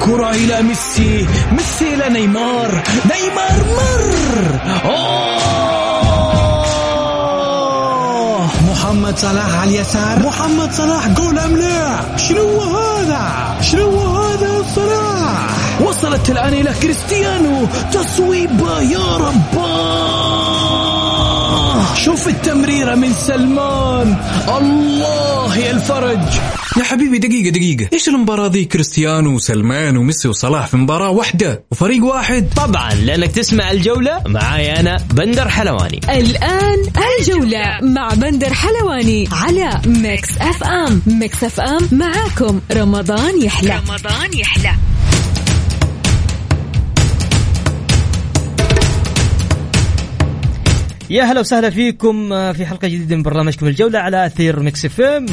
الكرة إلى ميسي. ميسي إلى نيمار. نيمار مر. أوه. محمد صلاح على اليسار. محمد صلاح جول أم لا شنو هذا؟ شنو هذا صلاح؟ وصلت الآن إلى كريستيانو. تصويبة يا رباه شوف التمريرة من سلمان. الله يا الفرج. يا حبيبي دقيقة دقيقة. إيش المباراة ذي؟ كريستيانو وسلمان وميسي وصلاح في مباراة واحدة وفريق واحد. طبعا لأنك تسمع الجولة معاي أنا بندر حلواني. الآن الجولة مع بندر حلواني على Mix FM Mix FM معاكم رمضان يحلى. رمضان يحلى. يا هلا وسهلا فيكم في حلقة جديدة من برنامجكم الجولة على أثير Mix FM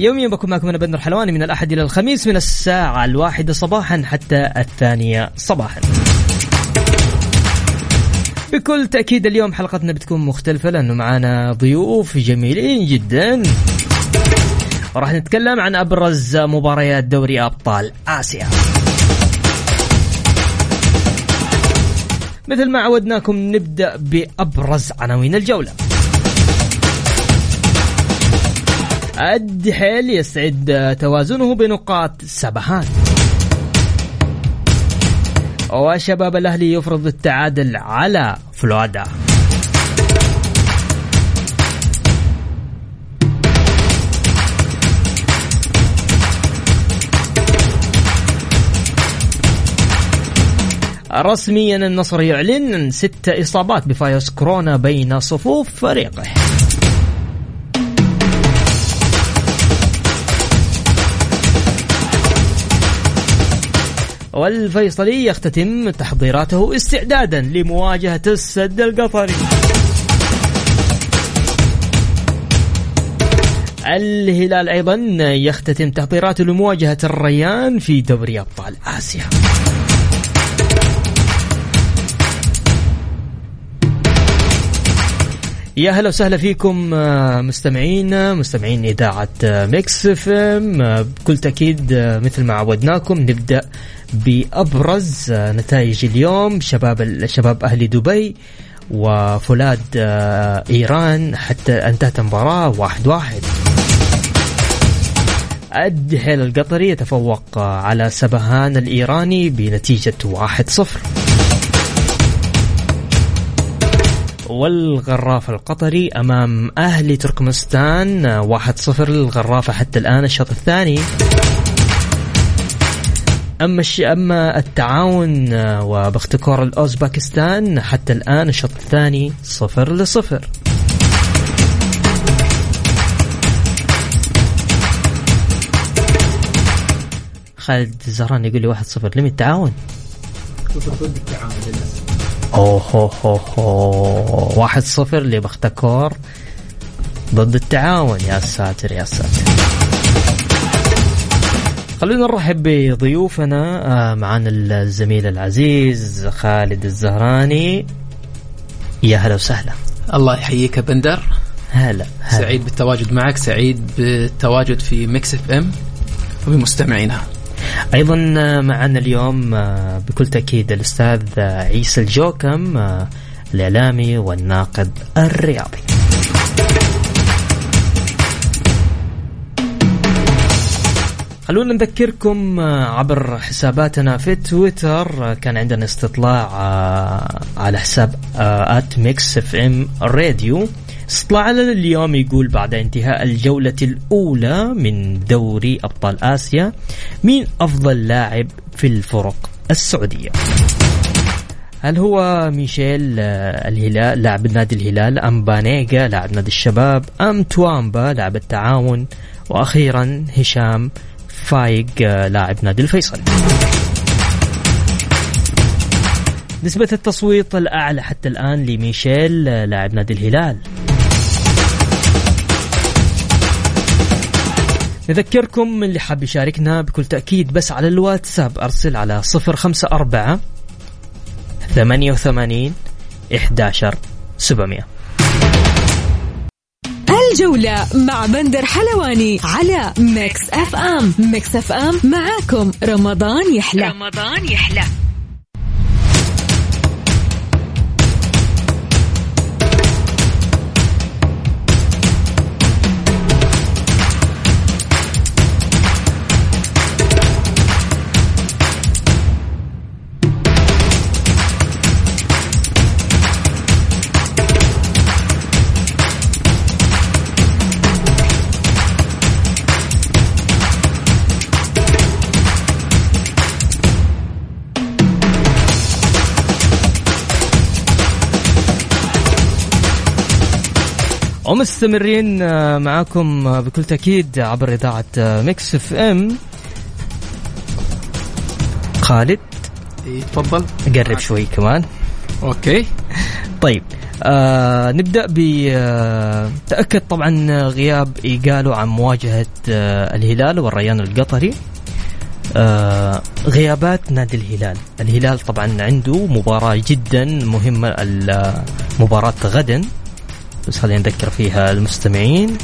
يوميا بكون معكم أنا بندر حلواني من الأحد إلى الخميس من الساعة الواحدة صباحا حتى الثانية صباحا. بكل تأكيد اليوم حلقتنا بتكون مختلفة لأنه معانا ضيوف جميلين جدا. وراح نتكلم عن أبرز مباريات دوري أبطال آسيا. مثل ما عودناكم نبدأ بأبرز عناوين الجولة. الدحيل يستعد توازنه بنقاط سبهان. وشباب الأهلي يفرض التعادل على فلودا. رسميا النصر يعلن ست إصابات بفيروس كورونا بين صفوف فريقه. والفيصلي يختتم تحضيراته استعدادا لمواجهة السد القطري. الهلال أيضا يختتم تحضيراته لمواجهة الريان في دوري أبطال آسيا. يا هلا وسهلا فيكم آه، مستمعينا مستمعين إذاعة آه، Mix FM. آه، بكل تأكيد مثل ما عودناكم نبدأ بأبرز نتائج اليوم. شباب شباب أهلي دبي وفولاد إيران حتى انتهت المباراة. واحد واحد. الدحيل القطري يتفوق على سبهان الإيراني بنتيجة واحد صفر. والغراف القطري أمام أهلي تركمستان 1-0 للغرافة حتى الآن الشوط الثاني أما. أما التعاون وباختكار الأوزباكستان حتى الآن الشوط الثاني صفر لصفر خالد زهران يقول لي واحد صفر لم التعاون؟ صفر ضد التعاون للأسف اوه هو هو واحد صفر لبختكور ضد التعاون يا ساتر يا ساتر خلونا نرحب بضيوفنا آه، معنا الزميل العزيز خالد الزهراني يا هلا وسهلا الله يحييك يا بندر هلا, هلا. سعيد بالتواجد معك سعيد بالتواجد في Mix FM وبمستمعينها أيضا معنا اليوم آه، بكل تأكيد الأستاذ عيسى الجوكم آه، الإعلامي والناقد الرياضي. خلونا نذكركم آه، عبر حساباتنا في تويتر كان عندنا استطلاع على حساب at Mix FM Radio استطلاع اليوم يقول بعد انتهاء الجولة الأولى من دوري أبطال آسيا مين أفضل لاعب في الفرق السعودية؟ هل هو ميشيل آه، الهلال لاعب نادي الهلال أم بانيجا لاعب نادي الشباب أم توامبا لاعب التعاون وأخيرا هشام فايق آه، لاعب نادي الفيصل. نسبة التصويت الأعلى حتى الآن لميشيل آه، لاعب نادي الهلال. نذكركم اللي حاب يشاركنا بكل تأكيد بس على الواتساب أرسل على صفر خمسة أربعة ثمانية وثمانين إحداشر سبعمية. الجولة مع بندر حلواني على Mix FM. Mix FM معاكم. رمضان يحلى. رمضان يحلى. ومستمرين آه، معاكم آه، بكل تأكيد عبر إذاعة آه، Mix FM. خالد. تفضل. قرب شوي كمان. okay. طيب آه نبدأ ب آه تأكد طبعا غياب إيجالو عن مواجهة آه الهلال والريان القطري. آه غيابات نادي الهلال. الهلال طبعا عنده مباراة جدا مهمة مباراة غدا. بس خلينا نذكر فيها المستمعين.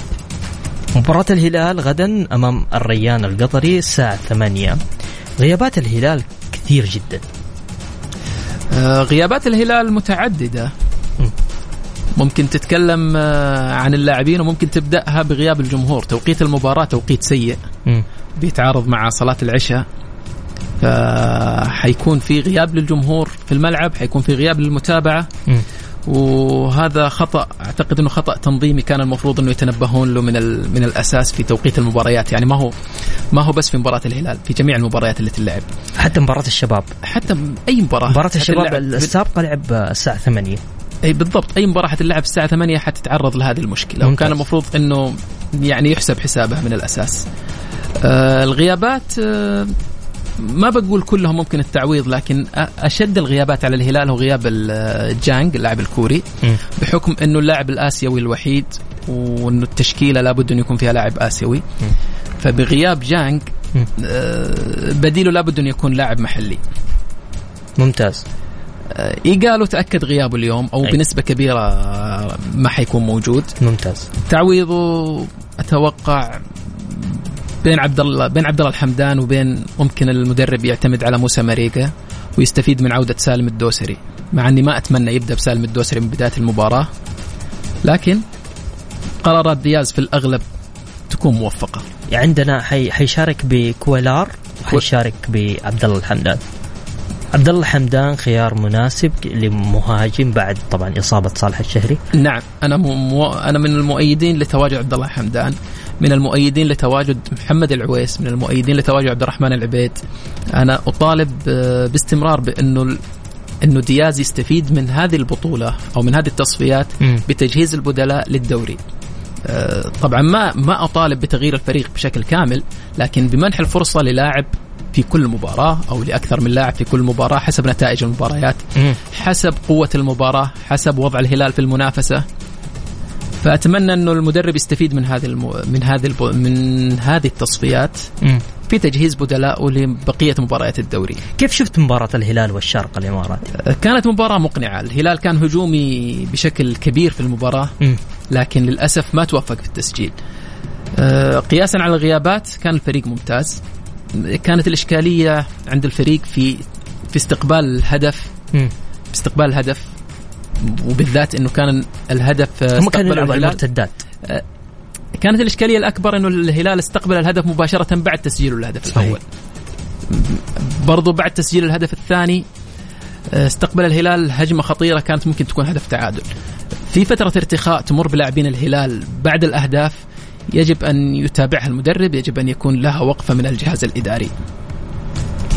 مباراة الهلال غدا أمام الريان القطري الساعة 8 غيابات الهلال كثير جدا. آه، غيابات الهلال متعددة. مم. ممكن تتكلم آه، عن اللاعبين وممكن تبدأها بغياب الجمهور. توقيت المباراة توقيت سيء. بيتعارض مع صلاة العشاء. فحيكون في غياب للجمهور في الملعب حيكون في غياب للمتابعة. مم. وهذا خطأ. أعتقد أنه خطأ تنظيمي كان المفروض أنه يتنبهون له من من الأساس في توقيت المباريات. يعني ما هو ما هو بس في مباراة الهلال في جميع المباريات اللي تلعب. حتى مباراة الشباب. حتى م- أي مباراة. مباراة الشباب السابقة لعب الساعة 8 أي بالضبط. أي مباراة حتلعب الساعة 8 حتتعرض لهذه المشكلة. وكان المفروض إنه يعني يحسب حسابها من الأساس. آه الغيابات آه ما بقول كلهم ممكن التعويض لكن أشد الغيابات على الهلال هو غياب ال- جانج اللاعب الكوري. بحكم إنه اللاعب الآسيوي الوحيد وإنه التشكيلة لابد إنه يكون فيها لاعب آسيوي فبغياب جانج. آه بديله لابد إنه يكون لاعب محلي ممتاز آه، ايجالو تأكد غيابه اليوم أو أي. بنسبة كبيرة آه، ما حيكون موجود ممتاز تعويضه أتوقع بين عبد الله بين عبد الله الحمدان وبين ممكن المدرب يعتمد على موسى ماريجا ويستفيد من عودة سالم الدوسري مع إني ما أتمنى يبدأ بسالم الدوسري من بداية المباراة. لكن قرارات دياز في الأغلب تكون موفقة. عندنا حي حيشارك بكويلار وحيشارك بعبد الله الحمدان. عبد الله الحمدان خيار مناسب لمهاجم بعد طبعا إصابة صالح الشهري. نعم أنا مو أنا من المؤيدين لتواجد عبد الله حمدان من المؤيدين لتواجد محمد العويس من المؤيدين لتواجد عبد الرحمن العبيد أنا أطالب آه، باستمرار بأنه أنه دياز يستفيد من هذه البطولة أو من هذه التصفيات. بتجهيز البدلاء للدوري آه، طبعا ما ما أطالب بتغيير الفريق بشكل كامل لكن بمنح الفرصة للاعب في كل مباراة أو لأكثر من لاعب في كل مباراة حسب نتائج المباريات. حسب قوة المباراة حسب وضع الهلال في المنافسة فأتمنى أنه المدرب يستفيد من هذه المو... من هذه الب... من هذه التصفيات مم. في تجهيز بدلائه لبقية مباريات الدوري كيف شفت مباراة الهلال والشرق الاماراتي؟ كانت مباراة مقنعة الهلال كان هجومي بشكل كبير في المباراة مم. لكن للأسف ما توفق في التسجيل آه، قياسا على الغيابات كان الفريق ممتاز كانت الإشكالية عند الفريق في في استقبال الهدف استقبال الهدف وبالذات إنه كان الهدف آه، هم كانوا يلعبوا على المرتدات. كانت الإشكالية الأكبر إنه الهلال استقبل الهدف مباشرة بعد تسجيله الهدف صحيح. الأول. برضو بعد تسجيل الهدف الثاني آه، استقبل الهلال هجمة خطيرة كانت ممكن تكون هدف تعادل. في فترة ارتخاء تمر بلاعبين الهلال بعد الأهداف يجب أن يتابعها المدرب يجب أن يكون لها وقفة من الجهاز الإداري.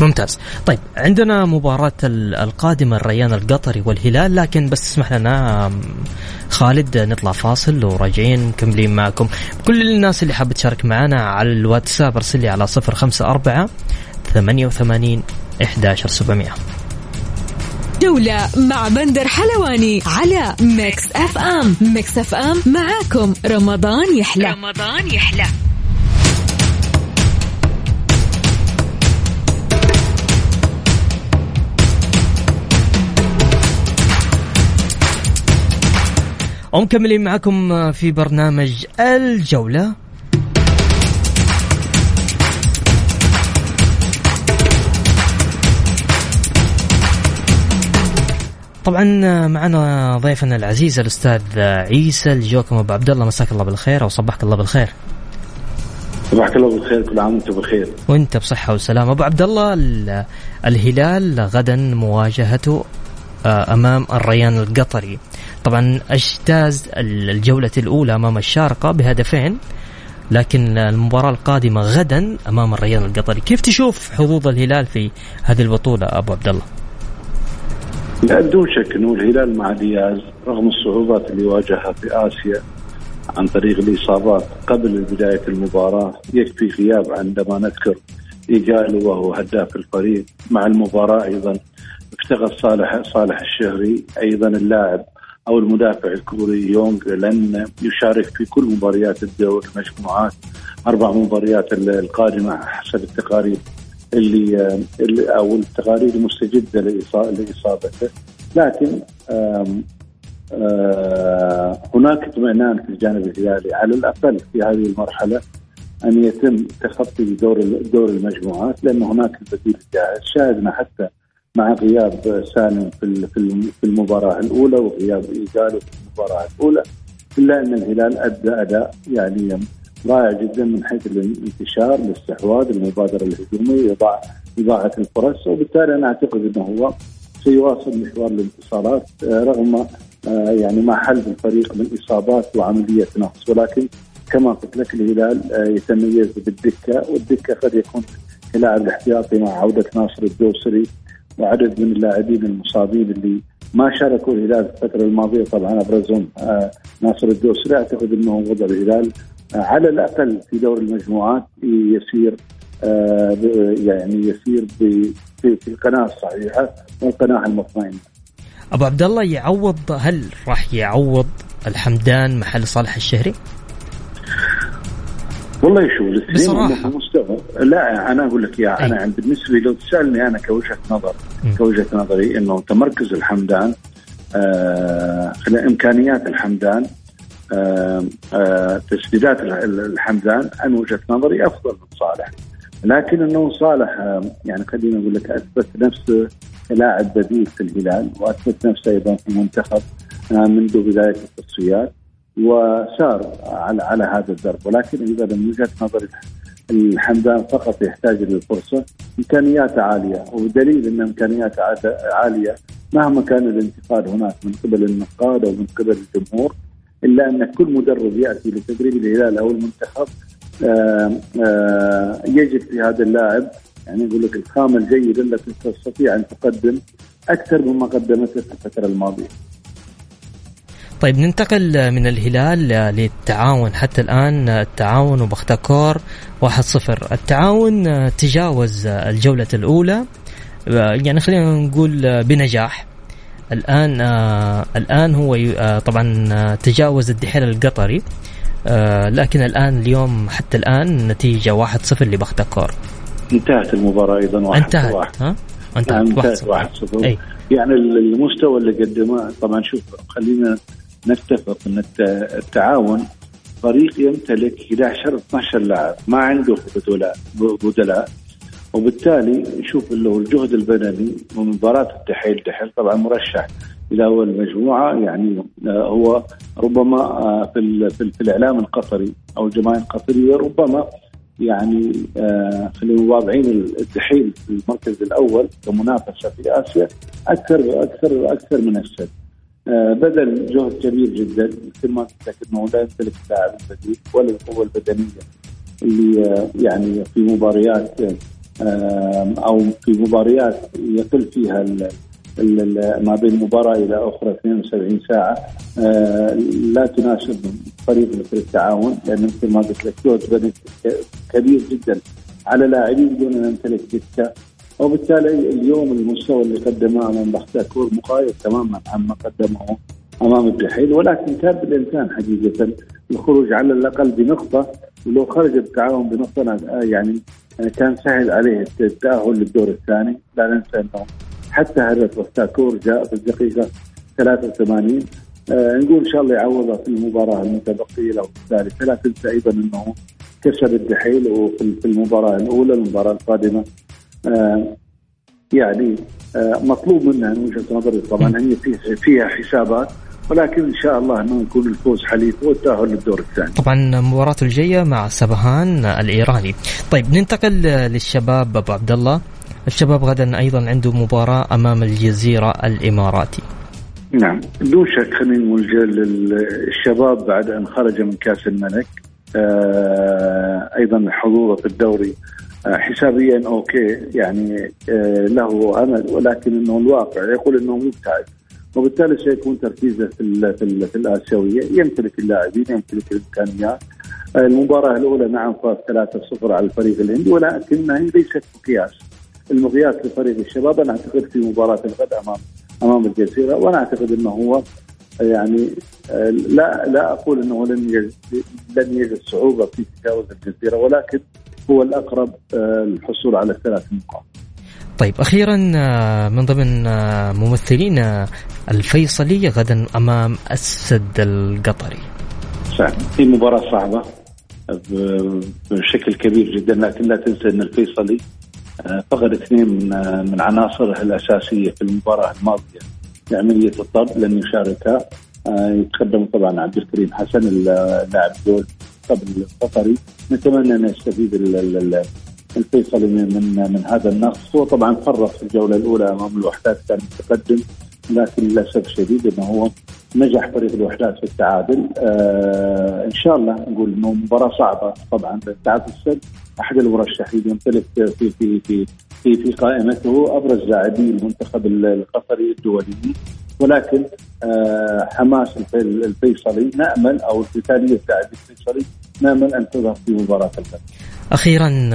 ممتاز. طيب عندنا مباراة ال- القادمة الريان القطري والهلال لكن بس اسمح لنا خالد نطلع فاصل وراجعين مكملين معكم. كل الناس اللي حابة تشارك معنا على الواتساب ارسل لي على 054 88 11700 جولة مع بندر حلواني على Mix FM. Mix FM معاكم. رمضان يحلى. رمضان يحلى. ومكملين معكم في برنامج الجولة. طبعا معنا ضيفنا العزيز الأستاذ عيسى الجوكم. أبو عبد الله مساك الله بالخير أو صبحك الله بالخير. صباحك الله بالخير كل عام وأنت بخير. وأنت بصحة وسلامة. أبو عبد الله الهلال غدا مواجهته آه، أمام الريان القطري. طبعا اجتاز الجولة الأولى أمام الشارقة بهدفين لكن المباراة القادمة غدا أمام الريان القطري. كيف تشوف حظوظ الهلال في هذه البطولة أبو عبد الله؟ لا بدون شك أنه الهلال مع دياز رغم الصعوبات اللي واجهها في آسيا عن طريق الإصابات قبل بداية المباراة يكفي غياب عندما نذكر إيجالو وهو هداف الفريق. مع المباراة أيضا افتقد صالح صالح الشهري أيضا اللاعب أو المدافع الكوري يونغ لن يشارك في كل مباريات الدور المجموعات أربع مباريات القادمة حسب التقارير اللي, أو التقارير المستجدة لإصابته. لكن آم آم هناك اطمئنان في الجانب الهلالي على الأقل في هذه المرحلة أن يتم تخطي دور دور المجموعات لأن هناك البديل الجاهز. شاهدنا حتى مع غياب سالم في في المباراة الأولى وغياب ايجالو في المباراة الأولى إلا أن الهلال أدى أداء يعني رائع جدا من حيث الانتشار الاستحواذ المبادرة الهجومية إضاعة الفرص وبالتالي أنا أعتقد إنه هو سيواصل مشوار الانتصارات آه، رغم آه، يعني ما حل الفريق من إصابات وعملية نقص. ولكن كما قلت لك الهلال آه، يتميز بالدكة والدكة قد يكون كلاعب الاحتياطي مع عودة ناصر الدوسري وعدد من اللاعبين المصابين اللي ما شاركوا الهلال الفترة الماضية طبعا أبرزهم ناصر الدوسري أعتقد إنه وضع الهلال على الأقل في دور المجموعات يسير آه، يعني يسير في القناة الصحيحة والقناة المطمئنة. أبو عبد الله يعوض هل راح يعوض الحمدان محل صالح الشهري؟ والله شوف الاثنين بصراحة. مستوى. لا أنا أقول لك يا أنا بالنسبة لي لو تسألني أنا كوجهة نظر كوجهة نظري إنه تمركز الحمدان آه إمكانيات الحمدان آه، آه، تسديدات الحمدان عن وجهة نظري أفضل من صالح. لكن إنه صالح آه، يعني خلينا نقول لك أثبت نفسه كلاعب بديل في الهلال وأثبت نفسه أيضا في المنتخب منذ بداية التصفيات. وسار على على هذا الدرب ولكن أيضا من وجهة نظري الحمدان فقط يحتاج للفرصة امكانياته عالية وبدليل أن امكانياته عالية مهما كان الانتقاد هناك من قبل النقاد أو من قبل الجمهور إلا أن كل مدرب يأتي لتدريب الهلال أو المنتخب يجد في هذا اللاعب يعني يقول لك الخامة الجيدة التي تستطيع أن تقدم أكثر مما قدمته في الفترة الماضية. طيب ننتقل من الهلال للتعاون. حتى الآن التعاون وبختكور 1-0 التعاون تجاوز الجولة الأولى. يعني خلينا نقول بنجاح. الآن آه الآن هو طبعا تجاوز الدحيل القطري. لكن الآن اليوم حتى الآن النتيجه 1-0 لبختكور. انتهت المباراة أيضا 1 انتهت واحد. ها؟ انتهت, نعم، انتهت 1-0 أي. يعني المستوى اللي قدمه طبعا شوف خلينا نتفق إن التعاون فريق يمتلك 11 12 لاعب ما عنده بدلاء بدلاء وبالتالي نشوف له الجهد البدني ومباراة الدحيل دحيل طبعا مرشح إلى أول مجموعة يعني آه، هو ربما آه، في في الإعلام القطري أو الجماهير القطرية ربما يعني آه، خلينا واضعين الدحيل في المركز الأول كمنافسة في آسيا أكثر أكثر أكثر من السد بذل جهد كبير جدا مثل ما قلت لك انه لا يمتلك اللاعب البديل ولا القوه البدنية اللي يعني في مباريات أو في مباريات يقل فيها ما بين مباراة إلى أخرى 72 ساعة لا تناسب فريق مثل التعاون لأن مثل ما قلت لك جهد كبير جدا على لاعبين دون أن يمتلك دكه وبالتالي اليوم المستوى اللي قدمه أمام بختاكور مخالف تماما عما قدمه أمام الجحيل ولكن كان بالإمكان حقيقة الخروج على الأقل بنقطة ولو خرج التعاون بنقطة يعني كان سهل عليه التأهل للدور الثاني. لا ننسى إنه حتى هدف وستاكور جاء في الدقيقة 83 آه نقول إن شاء الله يعوضها في المباراة المتبقية له الثالثه لا تنسى أيضا إنه كسر الدحيل وفي في المباراة الأولى المباراة القادمة آه يعني آه مطلوب منها من وجهة نظري طبعا هي فيها حسابات ولكن إن شاء الله إنه يكون الفوز حليف والتأهل للدور الثاني. طبعا مباراته الجاية مع سبهان الإيراني. طيب ننتقل للشباب أبو عبد الله. الشباب غدا أيضا عنده مباراة أمام الجزيرة الإماراتي. نعم دون شك خلينا نقول الشباب بعد أن خرج من كأس الملك آه أيضا حضوره في الدوري آه حسابيا أوكي يعني آه له أمل ولكن إنه الواقع يقول إنه مبتعد. وبالتالي سيكون تركيزه في في, في الآسيوية. يمتلك اللاعبين يمتلك الإمكانيات. المباراة الأولى نعم فاز 3-0 على الفريق الهندي ولكنها ليست مقياس. المقياس لفريق الشباب أنا أعتقد في مباراة الغد أمام أمام الجزيرة وأنا أعتقد إنه هو يعني لا لا أقول إنه لن يجد لن يجد صعوبة في تجاوز الجزيرة ولكن هو الأقرب الحصول على الثلاث نقاط. طيب أخيرا من ضمن ممثلين الفيصلي غدا أمام السد القطري. صحيح في مباراة صعبة بشكل كبير جدا لكن لا تنسى إن الفيصلي فقد اثنين من من عناصره الأساسية في المباراة الماضية لعملية الطرد لن يشاركها يتقدم طبعا عبد الكريم حسن اللاعب دول قبل القطري نتمنى أن يستفيد الفيصلي من من, هذا النقص. هو طبعا فرط في الجولة الأولى أمام الوحدات كان متقدم لكن للاسف الشديد أنه هو نجح فريق الوحدات في التعادل. آه إن شاء الله نقول إنه مباراة صعبة طبعا تعادل السد أحد المرشحين يمتلك في في في في, في قائمته أبرز لاعبي المنتخب القطري الدولي. ولكن حماس الفيصلي نأمل أو القتالية لاعبي الفيصلي نأمل أن تظهر في مباراة الغد. أخيرا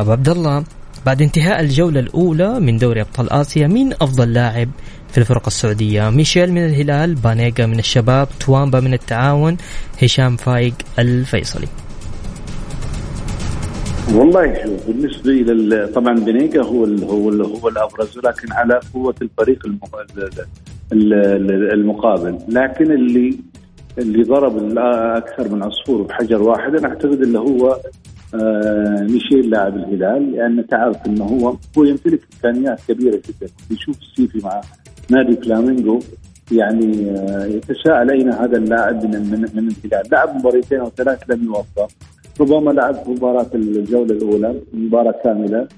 أبو عبد الله بعد انتهاء الجولة الأولى من دوري أبطال آسيا مين أفضل لاعب في الفرق السعودية؟ ميشيل من الهلال، بانيجا من الشباب، توامبا من التعاون، هشام فايق الفيصلي. والله شوف بالنسبة طبعا بنيجا هو ال هو ال هو الأبرز ولكن على قوة الفريق المقابل. لكن اللي اللي ضرب أكثر من عصفور بحجر واحد أنا أعتقد اللي هو آه ميشيل لاعب الهلال. لأن تعرف إنه هو هو يمتلك إمكانيات كبيرة جدا. يشوف السيفي مع نادي فلامينغو يعني آه يتساءل أين هذا اللاعب من من, من الهلال. لعب مباراتين أو ثلاث لم يوفق. ربما لعب مباراة الجولة الأولى مباراة كاملة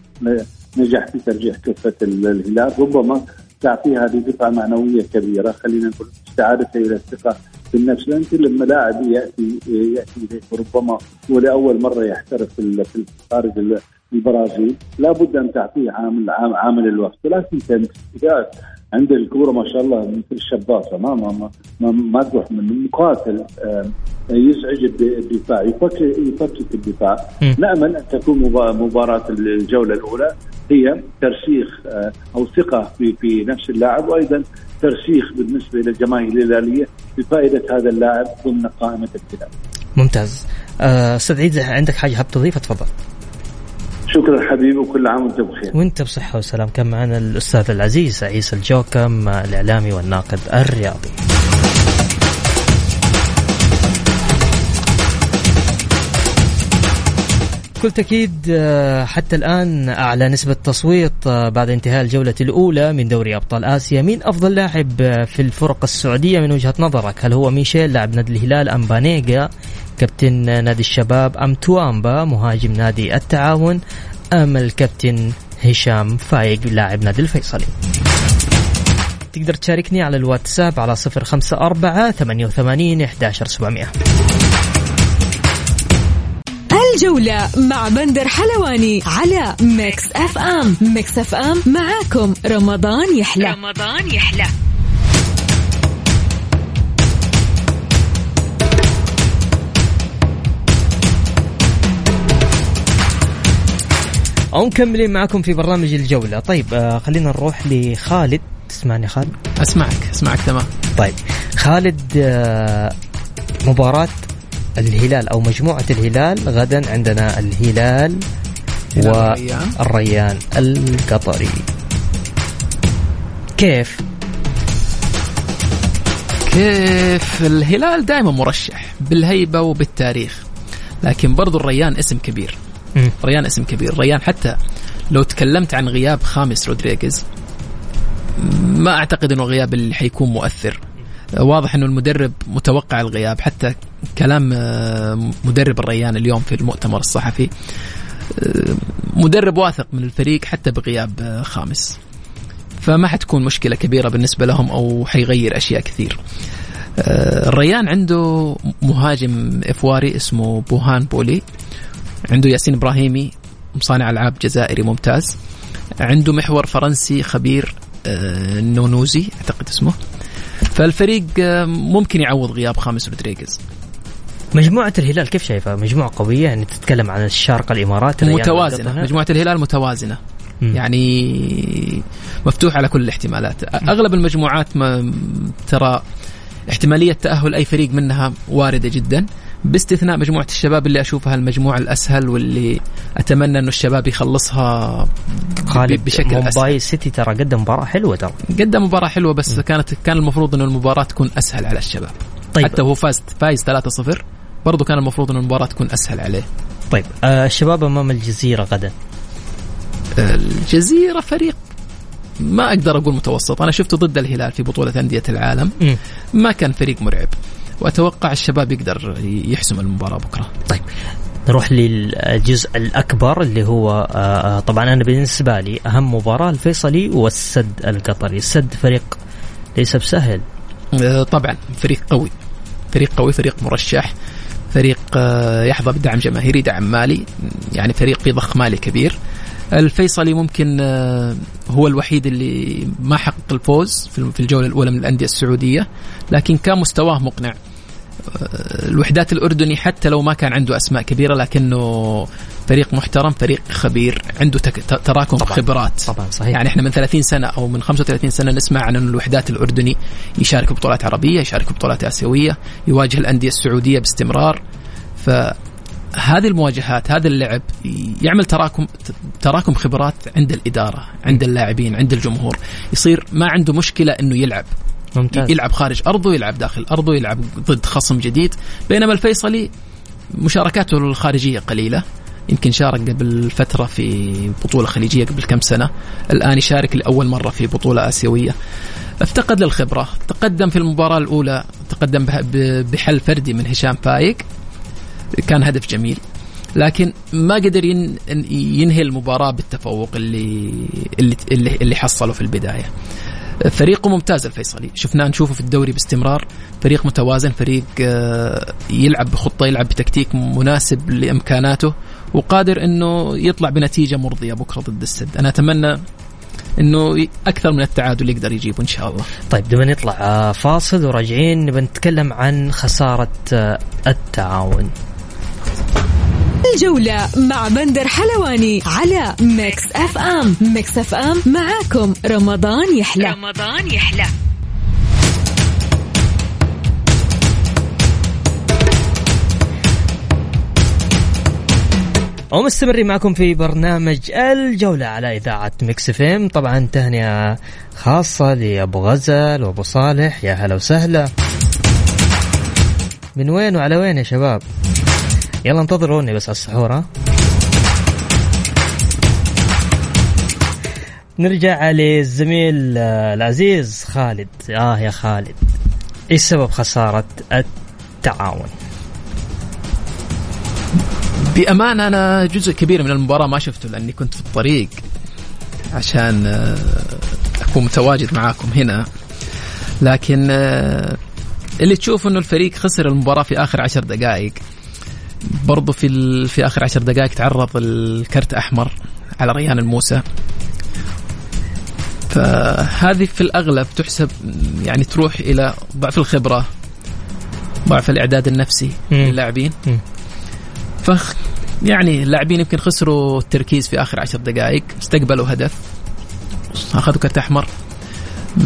نجح في ترجيح كفة الهلال. ربما تعطيه هذه دفعة معنوية كبيرة. خلينا نقول استعادته إلى الثقة في النفس لأن كل لاعب يأتي يأتي ربما هو لأول مرة يحترف في خارج البرازيل. لابد أن تعطيه عامل عامل الوقت. ولكن كان عند الكورة ما شاء الله مثل الشباصه ما ما ما, ما تروح من مقاتل يزعج الدفاع يفكك يفكك الدفاع نأمل أن تكون مباراة الجولة الأولى هي ترسيخ أو ثقة في في نفس اللاعب وأيضا ترسيخ بالنسبة للجماهير الهلالية بفائده هذا اللاعب ضمن قائمة الهلال. ممتاز. أستاذ عيد عندك حاجة حاب تضيفها تفضل. شكرا حبيبي وكل عام وأنت بخير. وأنت بصحة وسلام. كان معنا الأستاذ العزيز عيسى الجوكم الإعلامي والناقد الرياضي. بكل تأكيد حتى الآن أعلى نسبة تصويت بعد انتهاء الجولة الأولى من دوري أبطال آسيا. مين أفضل لاعب في الفرق السعودية من وجهة نظرك؟ هل هو ميشيل لاعب نادي الهلال أم بانيجا؟ كابتن نادي الشباب أم توامبا مهاجم نادي التعاون أم الكابتن هشام فايق لاعب نادي الفيصلي. تقدر تشاركني على الواتساب على صفر خمسة أربعة ثمانية وثمانين إحداشر سبعمئة الجولة مع بندر حلواني على Mix FM. Mix FM معاكم. رمضان يحلى. رمضان يحلى. أو مكملين معكم في برنامج الجولة. طيب آه خلينا نروح لخالد. تسمعني خالد؟ أسمعك أسمعك تمام. طيب خالد آه مباراة الهلال أو مجموعة الهلال غدا عندنا الهلال والريان. القطري. كيف؟ كيف؟ الهلال دائما مرشح بالهيبة وبالتاريخ لكن برضو الريان اسم كبير. ريان اسم كبير. ريان حتى لو تكلمت عن غياب خامس رودريغيز ما أعتقد إنه غياب اللي حيكون مؤثر. واضح إنه المدرب متوقع الغياب حتى كلام آه، مدرب الريان اليوم في المؤتمر الصحفي آه، مدرب واثق من الفريق حتى بغياب آه، خامس. فما حتكون مشكلة كبيرة بالنسبة لهم أو حيغير أشياء كثير. الريان عنده مهاجم إفواري اسمه يوهان بولي. عنده ياسين إبراهيمي صانع ألعاب جزائري ممتاز. عنده محور فرنسي خبير آه، نزونزي أعتقد اسمه. فالفريق آه، ممكن يعوض غياب خاميس رودريغيز. مجموعة الهلال كيف شايفها؟ مجموعة قوية يعني تتكلم عن الشارقة الإمارات الريان متوازنة. مجموعة الهلال متوازنة. مم. يعني مفتوح على كل الاحتمالات. أغلب المجموعات ما ترى احتمالية تأهل أي فريق منها واردة جدا. باستثناء مجموعة الشباب اللي أشوفها المجموعة الأسهل واللي أتمنى إنه الشباب يخلصها خالد بشكل مومباي اسهل سيتي ترى قدم مباراة حلوة ترى. قدم مباراة حلوة بس كانت كان المفروض إنه المباراة تكون أسهل على الشباب. طيب. حتى هو فاز فايز 3-0 برضو كان المفروض إنه المباراة تكون أسهل عليه. طيب آه الشباب أمام الجزيرة غدا. الجزيرة فريق ما أقدر أقول متوسط. أنا شفته ضد الهلال في بطولة أندية العالم. مم. ما كان فريق مرعب. وأتوقع الشباب يقدر يحسم المباراة بكرة. طيب نروح للجزء الأكبر اللي هو آه طبعا أنا بالنسبة لي أهم مباراة الفيصلي والسد القطري. السد فريق ليس بسهل. آه، طبعا فريق قوي. فريق قوي فريق مرشح. فريق آه، يحظى بدعم جماهيري دعم مالي. يعني فريق بيضخ مالي كبير. الفيصلي ممكن آه، هو الوحيد اللي ما حقق الفوز في الجولة الأولى من الأندية السعودية لكن كان مستواه مقنع آه، الوحدات الأردني حتى لو ما كان عنده أسماء كبيرة لكنه فريق محترم فريق خبير عنده تراكم طبعاً. خبرات طبعا صحيح يعني إحنا من 30 سنة أو من 35 سنة نسمع عن ان الوحدات الأردني يشارك بطولات عربية، يشارك بطولات آسيوية، يواجه الأندية السعودية باستمرار. فهذه المواجهات هذا اللعب يعمل تراكم تراكم خبرات عند الإدارة، عند اللاعبين، عند الجمهور، يصير ما عنده مشكلة إنه يلعب. ممتاز. يلعب خارج أرضه يلعب داخل أرضه يلعب ضد خصم جديد. بينما الفيصلي مشاركاته الخارجية قليلة. يمكن شارك قبل فترة في بطولة خليجية قبل كم سنة. الآن يشارك لأول مرة في بطولة آسيوية. افتقد للخبرة. تقدم في المباراة الأولى تقدم بحل فردي من هشام فايق. كان هدف جميل. لكن ما قدر ين- ينهي المباراة بالتفوق اللي اللي اللي, حصله في البداية. فريقه ممتاز الفيصلي. شفناه نشوفه في الدوري باستمرار. فريق متوازن فريق آه، يلعب بخطة يلعب بتكتيك مناسب لإمكاناته وقادر أنه يطلع بنتيجة مرضية بكرة ضد السد. أنا أتمنى أنه ي- أكثر من التعادل يقدر يجيبه إن شاء الله. طيب نبي نطلع آه، فاصل وراجعين نبي نتكلم عن خسارة آه، التعاون. الجولة مع بندر حلواني على Mix FM. Mix FM معاكم رمضان يحلى. رمضان يحلى. ومستمرين معكم في برنامج الجولة على إذاعة ميكس فيم طبعا تهنئة خاصة لأبو غزل وأبو صالح. يا هلا وسهلا. من وين وعلى وين يا شباب؟ يلا انتظروني بس على السحور ها نرجع للزميل آه، العزيز خالد. آه يا خالد. إيش سبب خسارة التعاون؟ بأمانة أنا جزء كبير من المباراة ما شفته لأني كنت في الطريق عشان آه، أكون متواجد معاكم هنا. لكن آه، اللي تشوف إنه الفريق خسر المباراة في آخر عشر دقائق برضو في ال... في آخر عشر دقائق تعرض الكرت أحمر على ريان الموسى فهذه في الأغلب تحسب يعني تروح إلى ضعف الخبرة ضعف الإعداد النفسي. للاعبين. فخ يعني اللاعبين يمكن خسروا التركيز في آخر عشر دقائق استقبلوا هدف أخذوا كرت أحمر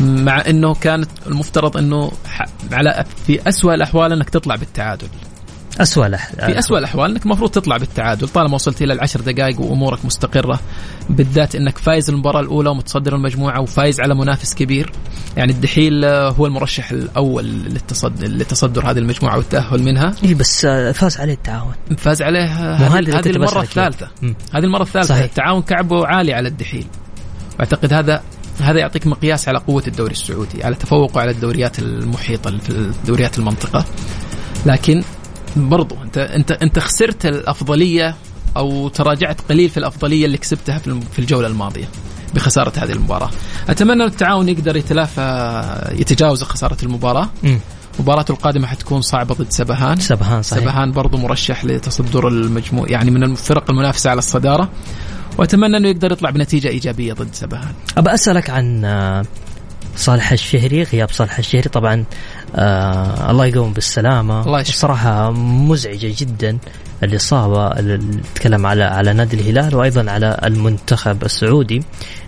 مع إنه كانت المفترض إنه على في اسوء الأحوال إنك تطلع بالتعادل اسوء الأح- في أسوأ الأحوال. أنك المفروض تطلع بالتعادل. طالما وصلت إلى العشر دقائق وأمورك مستقرة بالذات أنك فايز المباراة الأولى ومتصدر المجموعة وفايز على منافس كبير. يعني الدحيل آه، هو المرشح الأول للتصد... لتصدر هذه المجموعة والتأهل منها. اي بس آه، فاز عليه التعاون. فاز عليه آه، هذه هذا اللي هذه المرة الثالثة. صحيح. التعاون كعبه عالي على الدحيل. واعتقد هذا هذا يعطيك مقياس على قوة الدوري السعودي على تفوقه على الدوريات المحيطة في دوريات المنطقة. لكن برضو انت انت انت خسرت الأفضلية أو تراجعت قليل في الأفضلية اللي كسبتها في الم- في الجولة الماضية بخسارة هذه المباراة. أتمنى أن التعاون يقدر يتلافى يتجاوز خسارة المباراة. مم. مباراته القادمة حتكون صعبة ضد سبهان. سبهان صحيح. سبهان برضو مرشح لتصدر المجموع يعني من الفرق المنافسة على الصدارة. وأتمنى إنه يقدر يطلع بنتيجة إيجابية ضد سبهان. أبى أسألك عن آه، صالح الشهري غياب صالح الشهري. طبعا آه الله يقوم بالسلامة. الله يشفيه. الصراحه مزعجة جدا الإصابة اللي تكلم على على نادي الهلال وأيضا على المنتخب السعودي.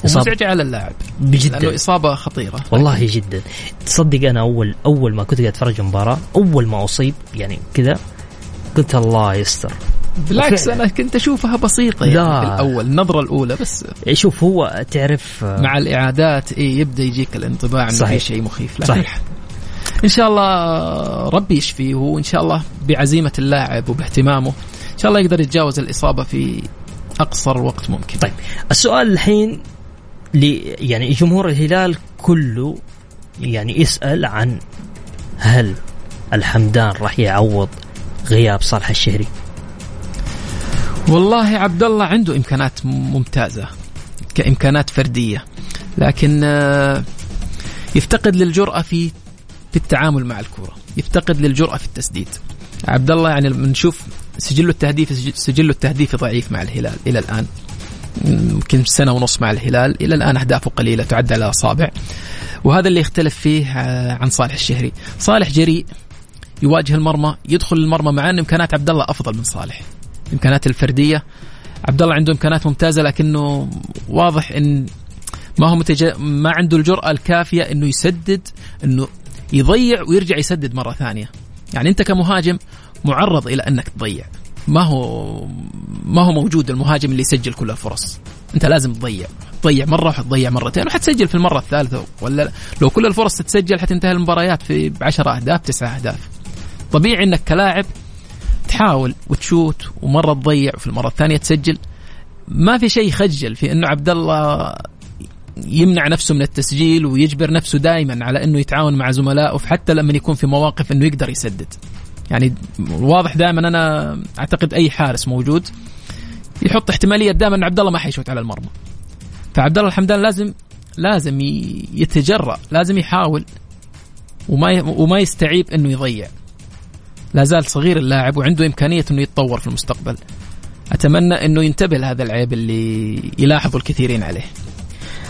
إصابة ومزعجة على اللاعب. لأنه بجدا إصابة خطيرة. والله جدا. تصدق أنا اول أول ما كنت قاعد أتفرج المباراة أول ما أصيب يعني كذا قلت الله يستر. بالعكس. أنا كنت أشوفها بسيطة يعني لا. في الأول النظرة الأولى بس شوف هو تعرف آه، مع الإعادات إيه يبدأ يجيك الانطباع إنه. في شيء مخيف. لكن صحيح. إن شاء الله ربي يشفيه وإن شاء الله بعزيمة اللاعب وباهتمامه إن شاء الله يقدر يتجاوز الإصابة في أقصر وقت ممكن. طيب السؤال الحين ل يعني جمهور الهلال كله يعني يسأل عن هل الحمدان راح يعوض غياب صالح الشهري؟ والله عبد الله عنده إمكانات ممتازة كإمكانات فردية لكن آه، يفتقد للجرأة في في التعامل مع الكره يفتقد للجرأة في التسديد. عبد الله يعني لما نشوف سجله التهديفي سجله التهديفي ضعيف مع الهلال إلى الآن. يمكن سنة ونص مع الهلال إلى الآن اهدافه قليلة تعد على أصابع. وهذا اللي يختلف فيه آه، عن صالح الشهري. صالح جريء يواجه المرمى يدخل المرمى مع أن إمكانات عبد الله أفضل من صالح. الامكانات الفردية. عبد الله عنده إمكانات ممتازة لكنه واضح إن ما هو متج... ما عنده الجرأة الكافية إنه يسدد إنه يضيع ويرجع يسدد مرة ثانية. يعني أنت كمهاجم معرض إلى أنك تضيع. ما هو ما هو موجود المهاجم اللي يسجل كل الفرص. أنت لازم تضيع، تضيع مرة وحتضيع مرتين وحتسجل في المرة الثالثة ولا لو كل الفرص تتسجل حتنتهي المباريات في بعشرة أهداف تسعة أهداف. طبيعي أنك كلاعب تحاول وتشوت ومرة تضيع وفي المرة الثانية تسجل ما في شيء يخجل في إنه عبد الله يمنع نفسه من التسجيل ويجبر نفسه دائما على إنه يتعاون مع زملائه حتى لما يكون في مواقف إنه يقدر يسدد. يعني واضح دائما أنا أعتقد أي حارس موجود يحط احتمالية دائما ان عبد الله ما حيشوت على المرمى. فعبد الله الحمدان لازم لازم يتجرأ لازم يحاول وما وما يستعيب إنه يضيع. لا زال صغير اللاعب وعنده إمكانية إنه يتطور في المستقبل. أتمنى إنه ينتبه لهذا العيب اللي يلاحظه الكثيرين عليه.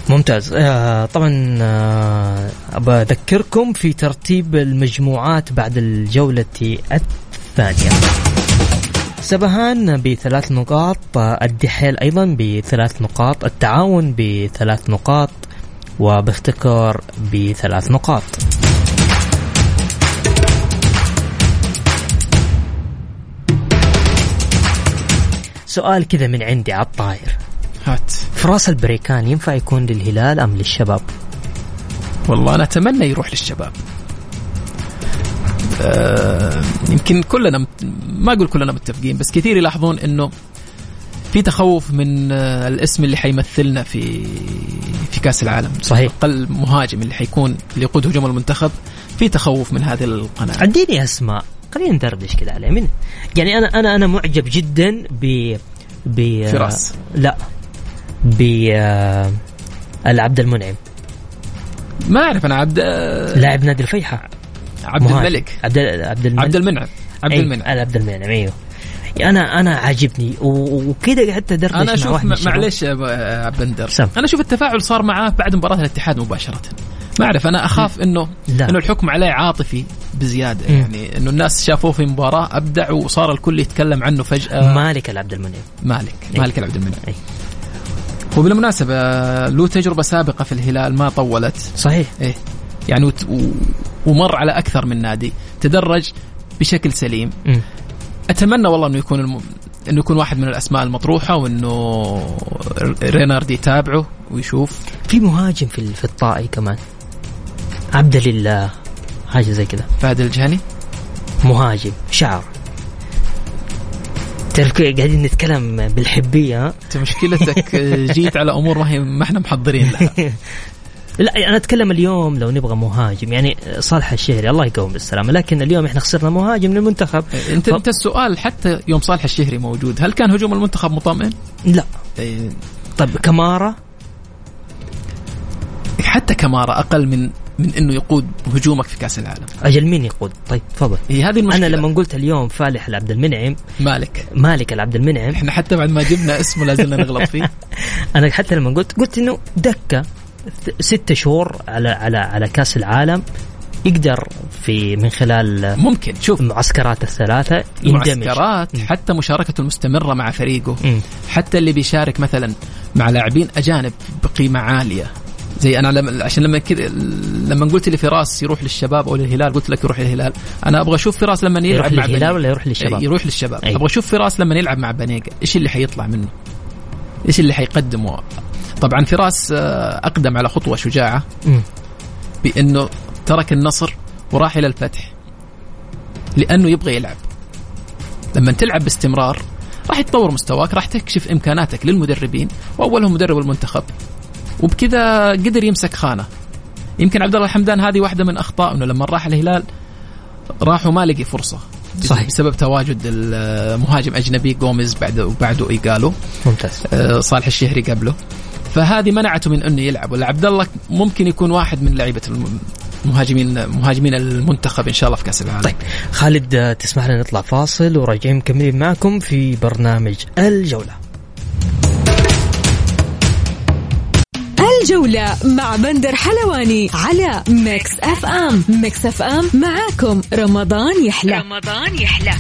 ممتاز. آه طبعا آه ابى أذكركم في ترتيب المجموعات بعد الجولة الثانية. سبهان بثلاث نقاط الدحيل أيضا بثلاث نقاط التعاون بثلاث نقاط وبافتكار بثلاث نقاط. سؤال كذا من عندي على الطاير. هات فراس البريكان ينفع يكون للهلال أم للشباب؟ والله أنا أتمنى يروح للشباب آه يمكن كلنا مت... ما أقول كلنا متفقين بس كثير يلاحظون إنه في تخوف من آه الاسم اللي حيمثلنا في في كأس العالم صحيح. أقل مهاجم اللي حيكون اللي يقود هجوم المنتخب في تخوف من هذه القناعة اديني أسماء خلينا ندردش كذا عليه من يعني أنا أنا أنا معجب جدا ب ب فراس. لا ب آه، العبد المنعم ما أعرف أنا عبد آه، لاعب نادي الفيحاء عبد مهاجم. الملك عبد عبد الملك عبد المنعم عبد المنعم عبد المنعم أيوه أنا أنا عاجبني وكذا قعدت أدردش أنا أشوف م-. معليش يا يا عبد. أنا أشوف التفاعل صار معاه بعد مباراة الاتحاد مباشرة ما أعرف أنا أخاف إنه لا. إنه الحكم عليه عاطفي بزيادة مم. يعني إنه الناس شافوه في مباراة ابدع وصار الكل يتكلم عنه فجأة مالك العبد المنعم مالك. مالك العبد المنعم. وبالمناسبة له تجربة سابقة في الهلال ما طولت. صحيح. إيه. يعني وت... و... ومر على أكثر من نادي. تدرج بشكل سليم. مم. أتمنى والله إنه يكون الم... إنه يكون واحد من الأسماء المطروحة وإنه رينارد يتابعه ويشوف. في مهاجم في في الطائي كمان. عبد لله حاجة زي كذا. فهد الجهني؟ مهاجم شعر. تعرف كيف قاعدين نتكلم بالحبية؟ أنت مشكلتك جيت على أمور ما هي ما إحنا محضرين لها. لا أنا أتكلم اليوم لو نبغى مهاجم. يعني صالح الشهري الله يقوم بالسلامة. لكن اليوم إحنا خسرنا مهاجم للمنتخب. انت ف- أنت السؤال حتى يوم صالح الشهري موجود هل كان هجوم المنتخب مطمئن؟ لا. إيه، طيب كمارا؟ حتى كمارا أقل من من إنه يقود هجومك في كأس العالم. أجل مين يقود؟ طيب تفضل. هي هذه المشكلة. أنا لما قلت اليوم فالح العبد المنعم. مالك. مالك العبد المنعم. إحنا حتى بعد ما جبنا اسمه لازلنا نغلط فيه. أنا حتى لما قلت قلت إنه دكة ستة شهور على على على كأس العالم يقدر في من خلال ممكن شوف. المعسكرات الثلاثة يندمج. معسكرات حتى مشاركته المستمرة مع فريقه. مم. حتى اللي بيشارك مثلا مع لاعبين أجانب بقيمة عالية. زي أنا لما عشان لما كذا لما قلت لي فراس يروح للشباب أو للهلال قلت لك يروح للهلال أنا أبغى أشوف فراس لما يروح يلعب مع للهلال بنيقة. ولا يروح للشباب؟ يروح للشباب أي. أبغى أشوف فراس لما يلعب مع بنيقة إيش اللي حيطلع منه إيش اللي حيقدمه طبعا فراس آه، أقدم على خطوة شجاعة. بأنه ترك النصر وراح إلى الفتح لأنه يبغى يلعب لما تلعب باستمرار راح يتطور مستواك راح تكشف إمكاناتك للمدربين وأولهم مدرب المنتخب وبكذا قدر يمسك خانة. يمكن عبد الله الحمدان هذه واحدة من أخطاء إنه لما راح الهلال راح وما لقي فرصة. صحيح. بسبب تواجد المهاجم أجنبي جوميز بعد وبعده ايجالو ممتاز. آه، صالح الشهري قبله. فهذه منعته من إنه يلعب. ولا عبد الله ممكن يكون واحد من لعيبة الم- المهاجمين مهاجمين المنتخب إن شاء الله في كأس العالم. طيب خالد آه، تسمح لنا نطلع فاصل وراجعين مكملين معكم في برنامج الجولة. الجولة مع بندر حلواني على Mix FM. Mix FM معاكم. رمضان يحلى. رمضان يحلى.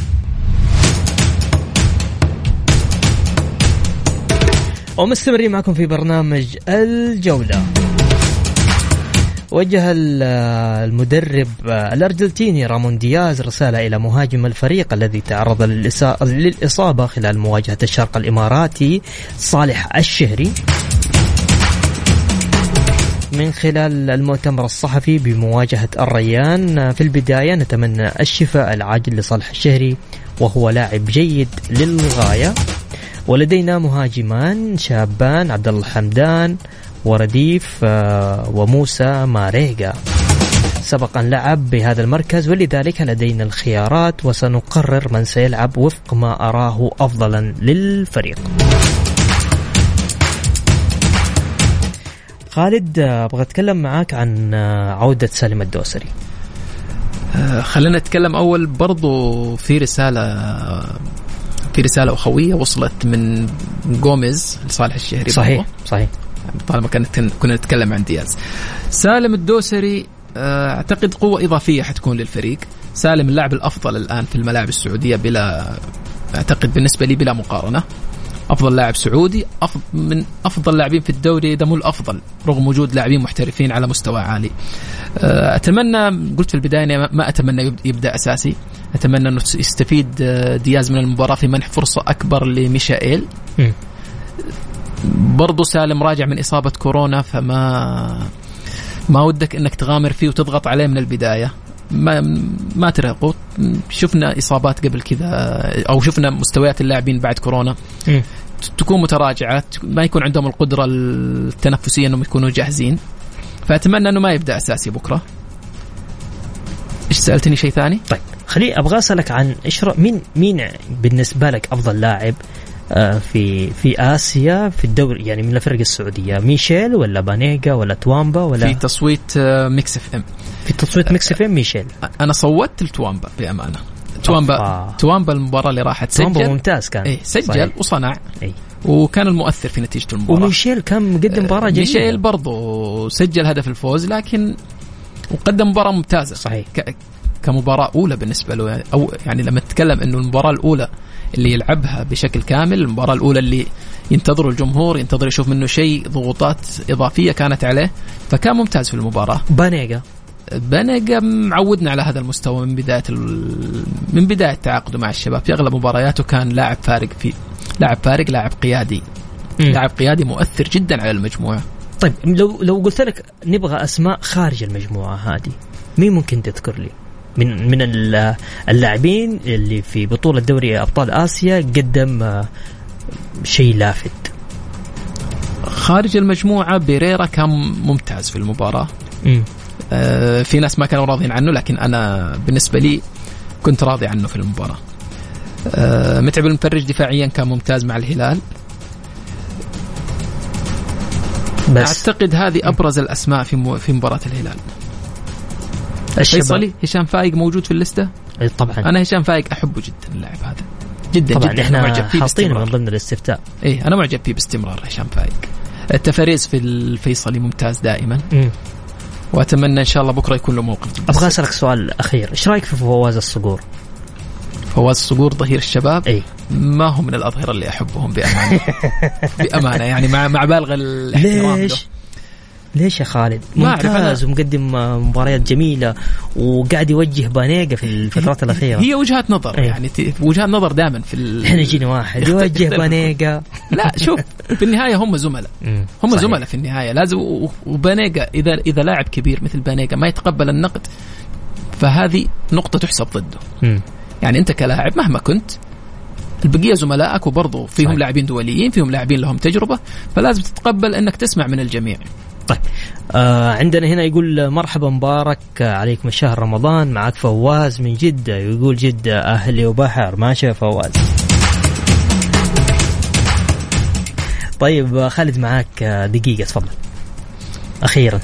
ومستمرين معكم في برنامج الجولة. وجه ال- المدرب الأرجنتيني رامون دياز رسالة إلى مهاجم الفريق الذي تعرض للإصابة خلال مواجهة الشرق الإماراتي صالح الشهري. من خلال المؤتمر الصحفي بمواجهة الريان. في البداية نتمنى الشفاء العاجل لصالح الشهري وهو لاعب جيد للغاية. ولدينا مهاجمان شابان عبد الله الحمدان ورديف آه، وموسى ماريجا سبق أن لعب بهذا المركز ولذلك لدينا الخيارات وسنقرر من سيلعب وفق ما أراه أفضلا للفريق. خالد آه، أبغى أتكلم معاك عن آه، عودة سالم الدوسري. آه، خلينا نتكلم أول برضو في رسالة في رسالة أخوية وصلت من جوميز لصالح الشهري صحيح برضو. صحيح. طالما كانت كنا نتكلم عن دياز. سالم الدوسري أعتقد قوة إضافية حتكون للفريق. سالم اللاعب الأفضل الآن في الملاعب السعودية بلا أعتقد بالنسبة لي بلا مقارنة. أفضل لاعب سعودي أفضل من أفضل لاعبين في الدوري إذا مو الأفضل رغم وجود لاعبين محترفين على مستوى عالي. آه، أتمنى قلت في البداية ما أتمنى يب- يبدأ أساسي. أتمنى إنه يستفيد آه، دياز من المباراة في منح فرصة أكبر لميشائيل. مم. برضو سالم راجع من إصابة كورونا فما ما ودك إنك تغامر فيه وتضغط عليه من البداية. ما ما ترهقه شفنا إصابات قبل كذا أو شفنا مستويات اللاعبين بعد كورونا. مم. تكون متراجعة ما يكون عندهم القدرة التنفسية إنهم يكونوا جاهزين. فأتمنى إنه ما يبدأ أساسي بكرة. إيش سألتني شيء ثاني؟ طيب خليني أبغى أسألك عن إيش مين مين بالنسبة لك أفضل لاعب آه، في في آسيا في الدوري يعني من الفرق السعودية؟ ميشيل ولا بانيجا ولا توامبا ولا في تصويت آه، Mix FM في تصويت Mix فين ميشيل. أنا صوتت لتوامبا بأمانة. توامبا. توامبا المباراة اللي راحت. توامبا سجل. ممتاز كان. إيه سجل صحيح. وصنع. إيه. وكان المؤثر في نتيجة المباراة. وميشيل كان مقدم مباراة جيده ميشيل برضو سجل هدف الفوز لكن وقدم مباراة ممتازة. صحيح. ك... كمباراة أولى بالنسبة له. أو يعني لما تتكلم إنه المباراة الأولى اللي يلعبها بشكل كامل المباراة الأولى اللي ينتظر الجمهور ينتظر يشوف منه شيء ضغوطات إضافية كانت عليه فكان ممتاز في المباراة. بانيجا. بنقا معودنا على هذا المستوى من بداية ال... من بداية تعاقده مع الشباب في اغلب مبارياته كان لاعب فارق في لاعب فارق لاعب قيادي. لاعب قيادي مؤثر جدا على المجموعة طيب لو لو قلت لك نبغى أسماء خارج المجموعة هذه مين ممكن تذكر لي؟ من من ال- اللاعبين اللي في بطولة دوري أبطال آسيا قدم آه، شيء لافت خارج المجموعة بيريرا كان ممتاز في المباراة. آه، في ناس ما كانوا راضين عنه لكن أنا بالنسبة لي كنت راضي عنه في المباراة. آه، متعب المفرج دفاعيا كان ممتاز مع الهلال. بس. أعتقد هذه أبرز الأسماء في مو- في مباراة الهلال. فيصلي هشام فايق موجود في اللسته إيه، طبعا. أنا هشام فايق أحبه جدا اللاعب هذا. جدا طبعا جدا. إحنا معجب فيه حاطينه من ضمن الاستفتاء. إيه أنا معجب فيه باستمرار هشام فايق. التفاريز في الفيصلي ممتاز دائما. وأتمنى إن شاء الله بكرة يكون له موقف. ضد أبغى. أسألك سؤال أخير. إيش رأيك في فواز الصقور؟ فواز الصقور ظهير الشباب؟ إي. ما هو من الأظهرة اللي أحبهم بأمانة. بأمانة يعني مع مع بالغ الإحترام له. ليش يا خالد ممتاز ومقدم مباريات جميلة وقاعد يوجه بانيجا في الفترات الأخيرة هي وجهات نظر إيه. يعني وجهات نظر دائما في ال... إحنا يجينا واحد يوجه. بانيجا لا شوف في النهاية هم زملاء مم. هم صحيح. زملاء في النهاية لازم وبانيجا إذا إذا لاعب كبير مثل بانيجا ما يتقبل النقد فهذه نقطة تحسب ضده مم. يعني أنت كلاعب مهما كنت البقية زملائك وبرضه فيهم. لاعبين دوليين فيهم لاعبين لهم تجربة فلازم تتقبل إنك تسمع من الجميع طيب. آه عندنا هنا يقول مرحبا مبارك عليكم شهر رمضان. معك فواز من جدة. يقول جدة أهلي وبحر. ماشي يا فواز. طيب آه، خالد معك آه، دقيقة تفضل. أخيرا.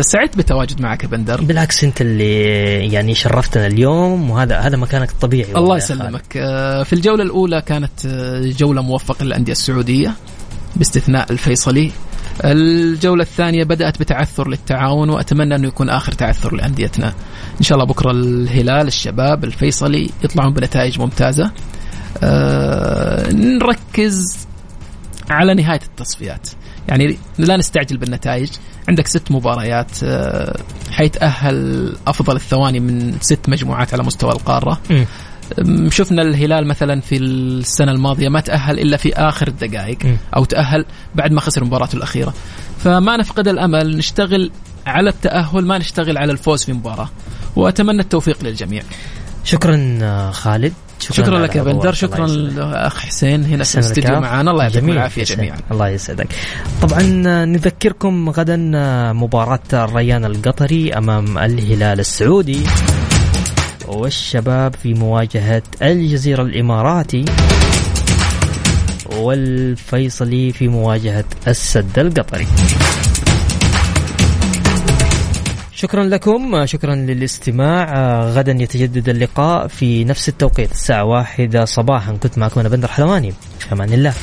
سعدت بتواجد معك بندر. بالعكس أنت اللي يعني شرفتنا اليوم وهذا هذا مكانك الطبيعي الله. يسلمك. في الجولة الأولى كانت جولة موفقة للأندية السعودية باستثناء الفيصلي. الجولة الثانية بدأت بتعثر للتعاون وأتمنى أنه يكون آخر تعثر لأنديتنا. إن شاء الله بكرة الهلال الشباب الفيصلي يطلعون بنتائج ممتازة. أه نركز على نهاية التصفيات. يعني لا نستعجل بالنتائج. عندك ست مباريات أه حيتأهل أفضل الثواني من ست مجموعات على مستوى القارة. مم. شفنا الهلال مثلا في السنة الماضية ما تأهل إلا في آخر الدقائق مم. أو تأهل بعد ما خسر مباراته الأخيرة فما نفقد الأمل نشتغل على التأهل ما نشتغل على الفوز في مباراة وأتمنى التوفيق للجميع شكرا آه، خالد شكرا, على لك يا. بندر شكرا. لأخ حسين هنا في الاستديو. معنا الله يعطيكم يسعدك. جميعا الله يسعدك طبعا آه، نذكركم غدا آه، مباراة الريان القطري أمام الهلال السعودي والشباب في مواجهة الجزيرة الإماراتي والفيصلي في مواجهة السد القطري. شكرا لكم شكرا للاستماع. غدا يتجدد اللقاء في نفس التوقيت الساعة واحدة صباحا. كنت معكم أنا بندر حلواني. في أمان الله.